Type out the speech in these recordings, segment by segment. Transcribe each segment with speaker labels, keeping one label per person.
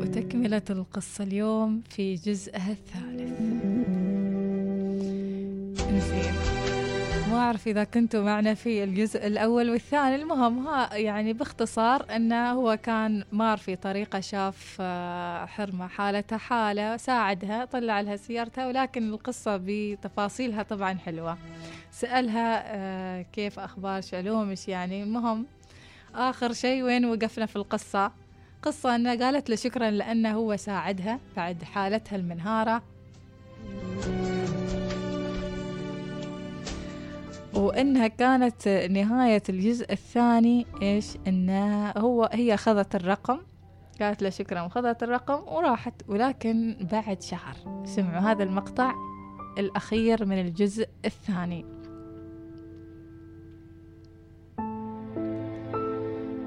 Speaker 1: وتكملة القصة اليوم في جزءها الثالث أعرف إذا كنتوا معنا في الجزء الأول والثاني. المهم ها يعني باختصار أنه هو كان مار في طريقة شاف آه، حرمة حالتها حالة ساعدها طلع لها سيارتها ولكن القصة بتفاصيلها طبعا حلوة. سألها آه، كيف أخبار شلومش يعني؟ المهم آخر شيء وين وقفنا في القصة؟ قصة أنها قالت له شكرا لأنه هو ساعدها بعد حالتها المنهارة. وإنها كانت نهاية الجزء الثاني إيش؟ انه هو هي أخذت الرقم. قالت له شكرا وخذت الرقم وراحت. ولكن بعد شهر سمعوا هذا المقطع الأخير من الجزء الثاني.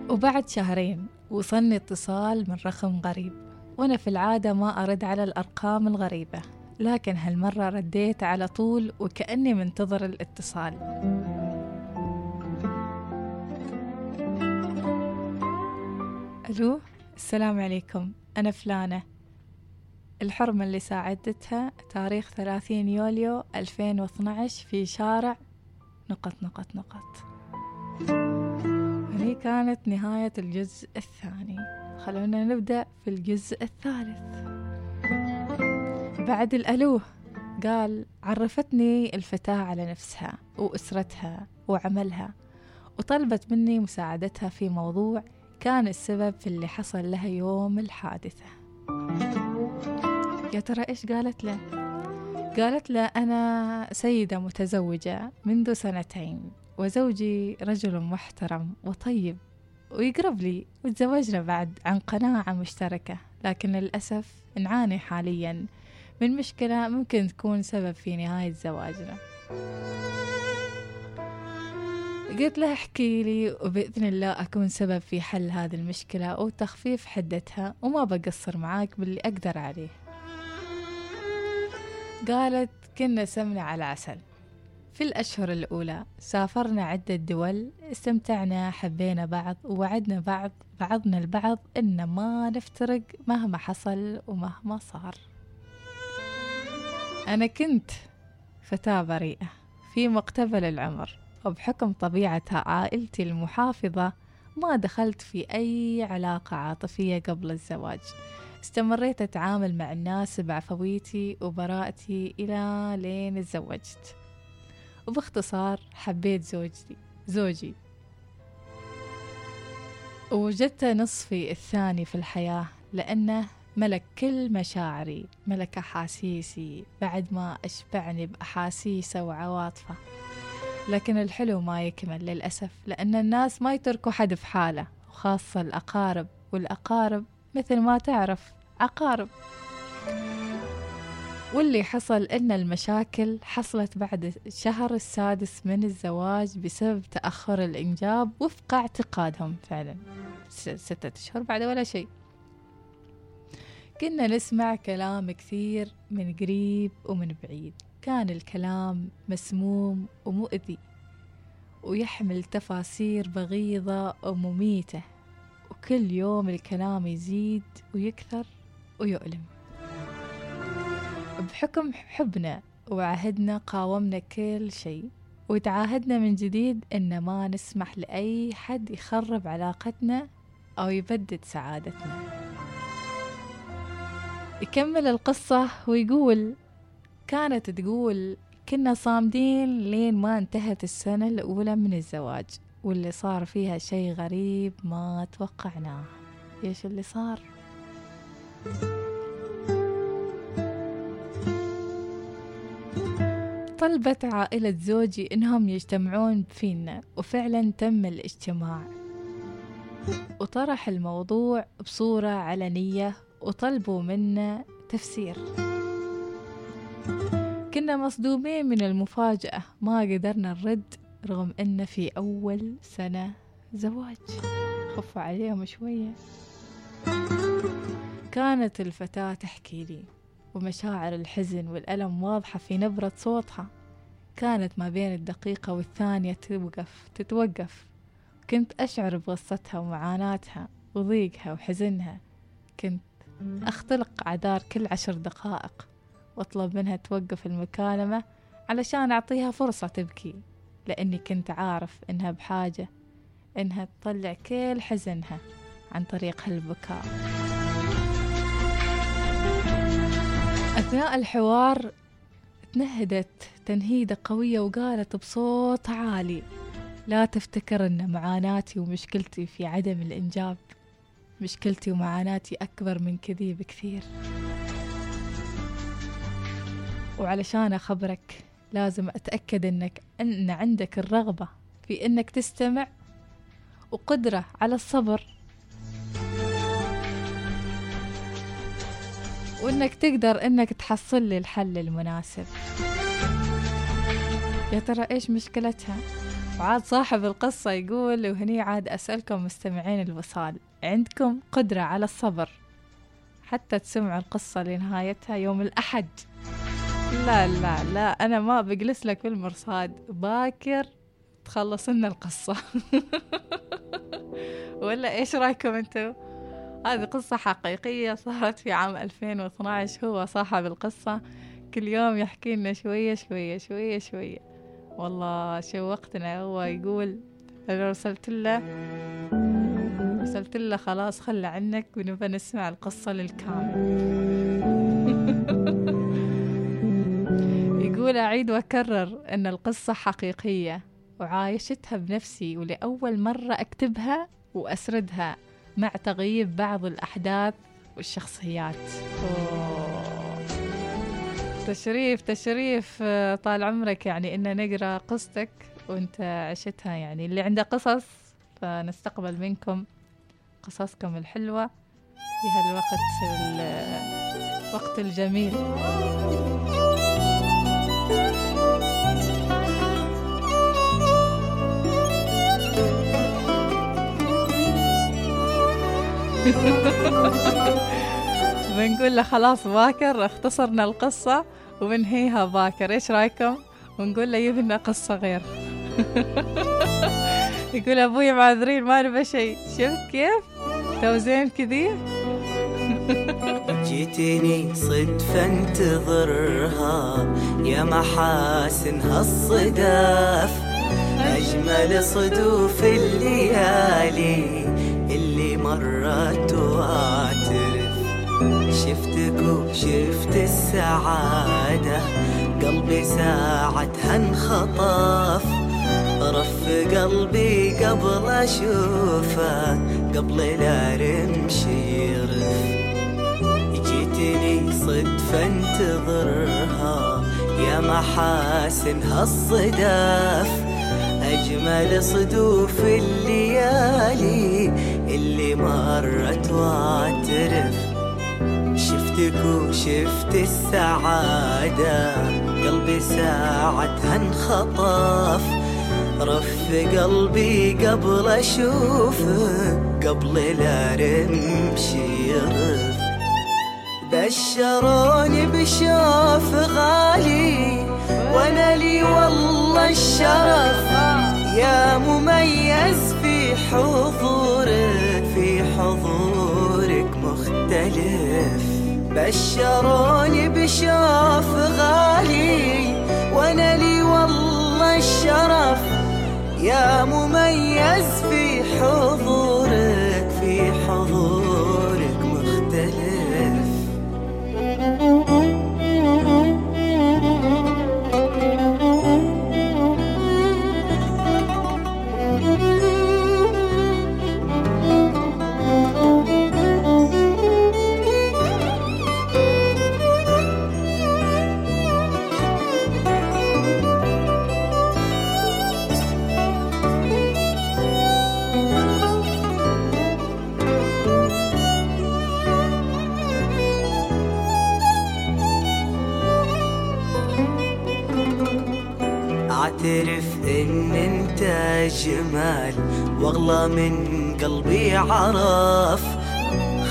Speaker 1: وبعد شهرين وصلني اتصال من رقم غريب. وأنا في العادة ما أرد على الأرقام الغريبة. لكن هالمرة رديت على طول وكأني منتظر الاتصال. ألو السلام عليكم. أنا فلانة. الحرمة اللي ساعدتها تاريخ 30 يوليو 2012 في شارع نقط نقط نقط. هني كانت نهاية الجزء الثاني. خلونا نبدأ في الجزء الثالث. بعد الألو قال عرفتني الفتاة على نفسها وأسرتها وعملها وطلبت مني مساعدتها في موضوع كان السبب في اللي حصل لها يوم الحادثة يا ترى إيش قالت له؟ قالت له أنا سيدة متزوجة منذ سنتين وزوجي رجل محترم وطيب ويقرب لي وتزوجنا بعد عن قناعة مشتركة لكن للأسف نعاني حاليا من مشكلة ممكن تكون سبب في نهاية زواجنا. قلت له احكي لي وبإذن الله أكون سبب في حل هذه المشكلة وتخفيف حدتها وما بقصر معاك باللي أقدر عليه. قالت كنا سمنة على عسل. في الأشهر الأولى سافرنا عدة دول استمتعنا حبينا بعض ووعدنا بعض بعضنا البعض إن ما نفترق مهما حصل ومهما صار. أنا كنت فتاة بريئة في مقتبل العمر وبحكم طبيعة عائلتي المحافظة ما دخلت في أي علاقة عاطفية قبل الزواج. استمريت أتعامل مع الناس بعفويتي وبراءتي إلى لين تزوجت. وباختصار حبيت زوجتي زوجي. ووجدت نصفي الثاني في الحياة لأنه ملك كل مشاعري ملك أحاسيسي بعد ما أشبعني بأحاسيسه وعواطفه. لكن الحلو ما يكمل للأسف لأن الناس ما يتركوا حد في حاله وخاصة الأقارب. والأقارب مثل ما تعرف عقارب واللي حصل إن المشاكل حصلت بعد الشهر السادس من الزواج بسبب تأخر الإنجاب وفق اعتقادهم فعلا. ستة أشهر بعد ولا شيء. كنا نسمع كلام كثير من قريب ومن بعيد. كان الكلام مسموم ومؤذي ويحمل تفاسير بغيضة ومميتة وكل يوم الكلام يزيد ويكثر ويؤلم. بحكم حبنا وعهدنا قاومنا كل شيء وتعاهدنا من جديد إن ما نسمح لأي حد يخرب علاقتنا أو يبدد سعادتنا. يكمل القصة ويقول كانت تقول كنا صامدين لين ما انتهت السنة الأولى من الزواج واللي صار فيها شي غريب ما توقعناه. إيش اللي صار؟ طلبت عائلة زوجي إنهم يجتمعون فينا وفعلا تم الاجتماع. وطرح الموضوع بصورة علنية وطلبوا منا تفسير. كنا مصدومين من المفاجأة ما قدرنا نرد رغم أن في أول سنة زواج. خفوا عليهم شوية. كانت الفتاة تحكي لي ومشاعر الحزن والألم واضحة في نبرة صوتها. كانت ما بين الدقيقة والثانية توقف تتوقف. كنت أشعر بغصتها ومعاناتها وضيقها وحزنها. كنت أختلق عذار كل عشر دقائق وأطلب منها توقف المكالمة علشان أعطيها فرصة تبكي لأني كنت عارف إنها بحاجة إنها تطلع كل حزنها عن طريق هالبكاء. أثناء الحوار تنهدت تنهيدة قوية وقالت بصوت عالي لا تفتكر أن معاناتي ومشكلتي في عدم الإنجاب مشكلتي ومعاناتي أكبر من كذي بكثير. وعلشان أخبرك لازم أتأكد أنك أن عندك الرغبة في أنك تستمع وقدرة على الصبر. وإنك تقدر إنك تحصل لي الحل المناسب. يا ترى إيش مشكلتها؟ وعاد صاحب القصة يقول وهني عاد أسألكم مستمعين الوصال عندكم قدرة على الصبر حتى تسمعوا القصة لنهايتها يوم الأحد؟ لا لا لا أنا ما بجلس لك المرصاد باكر تخلص لنا القصة. ولا إيش رأيكم أنتم؟ هذه قصة حقيقية صارت في عام 2012 هو صاحب القصة كل يوم يحكي لنا شوية شوية شوية شوية. والله شوقتنا هو يقول. أنا رسلت له. رسلت له خلاص خلى عنك ونبى نسمع القصة للكامل. يقول أعيد وأكرر أن القصة حقيقية وعايشتها بنفسي ولأول مرة أكتبها وأسردها مع تغييب بعض الأحداث والشخصيات. أوه. تشريف. تشريف طال عمرك يعني إن نقرأ قصتك وأنت عشتها يعني. اللي عنده قصص فنستقبل منكم قصصكم الحلوة في هالوقت الوقت الجميل. بنقول له خلاص باكر اختصرنا القصة وبنهيها باكر. إيش رأيكم؟ ونقول له يبنا قصة غير. يقول أبوي معذرين ما نبى شيء. شفت كيف؟ توزين كذي.
Speaker 2: جيتني صدفة انتظرها يا محاسن هالصداف أجمل صدوف الليالي اللي مرت واعترف شفتك وشفت السعادة. قلبي ساعتها انخطف. رف قلبي قبل أشوفه. قبل لا رمش يرف جيتني صدفة انتظرها. يا محاسن هالصداف أجمل صدوف الليالي. اللي مرت واعترف شفتك وشفت السعادة. قلبي ساعتها انخطف. رف قلبي قبل أشوفك قبل لا رمشي يرف بشروني بشوف غالي. وأنا لي والله الشرف. يا مميز في حضورك بشروني بشوف غالي وأنا لي والله الشرف يا مميز في حضورك واغلى من قلبي عرف.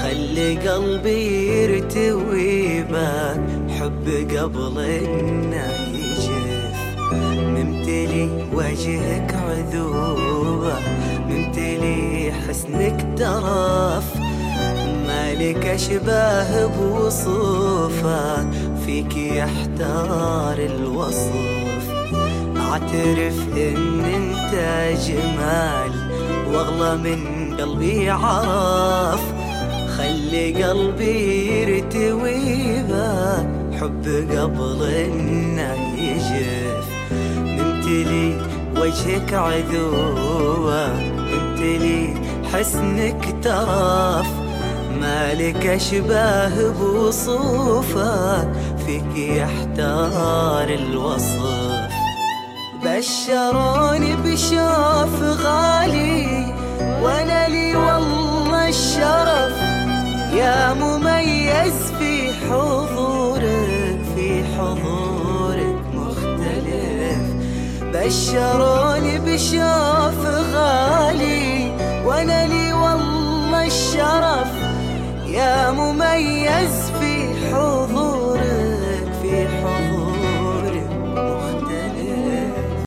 Speaker 2: خلي قلبي يرتوي بك حب قبل إنه يجف. ممتلي وجهك عذوبة ممتلي حسنك ترف. مالك أشباه بوصوفك فيك يحتار الوصف. أعترف إن أنت جمال واغلى من قلبي عرف. خلي قلبي يرتوي حب قبل إنه يجف. ممتلي وجهك عذوة ممتلي حسنك ترف. مالك أشباه بوصوفك فيك يحتار الوصف. بشروني بشوف غالي وأنا لي والله الشرف. يا مميز في حضورك في حضورك مختلف. بشروني بشوف غالي وأنا لي والله الشرف. يا مميز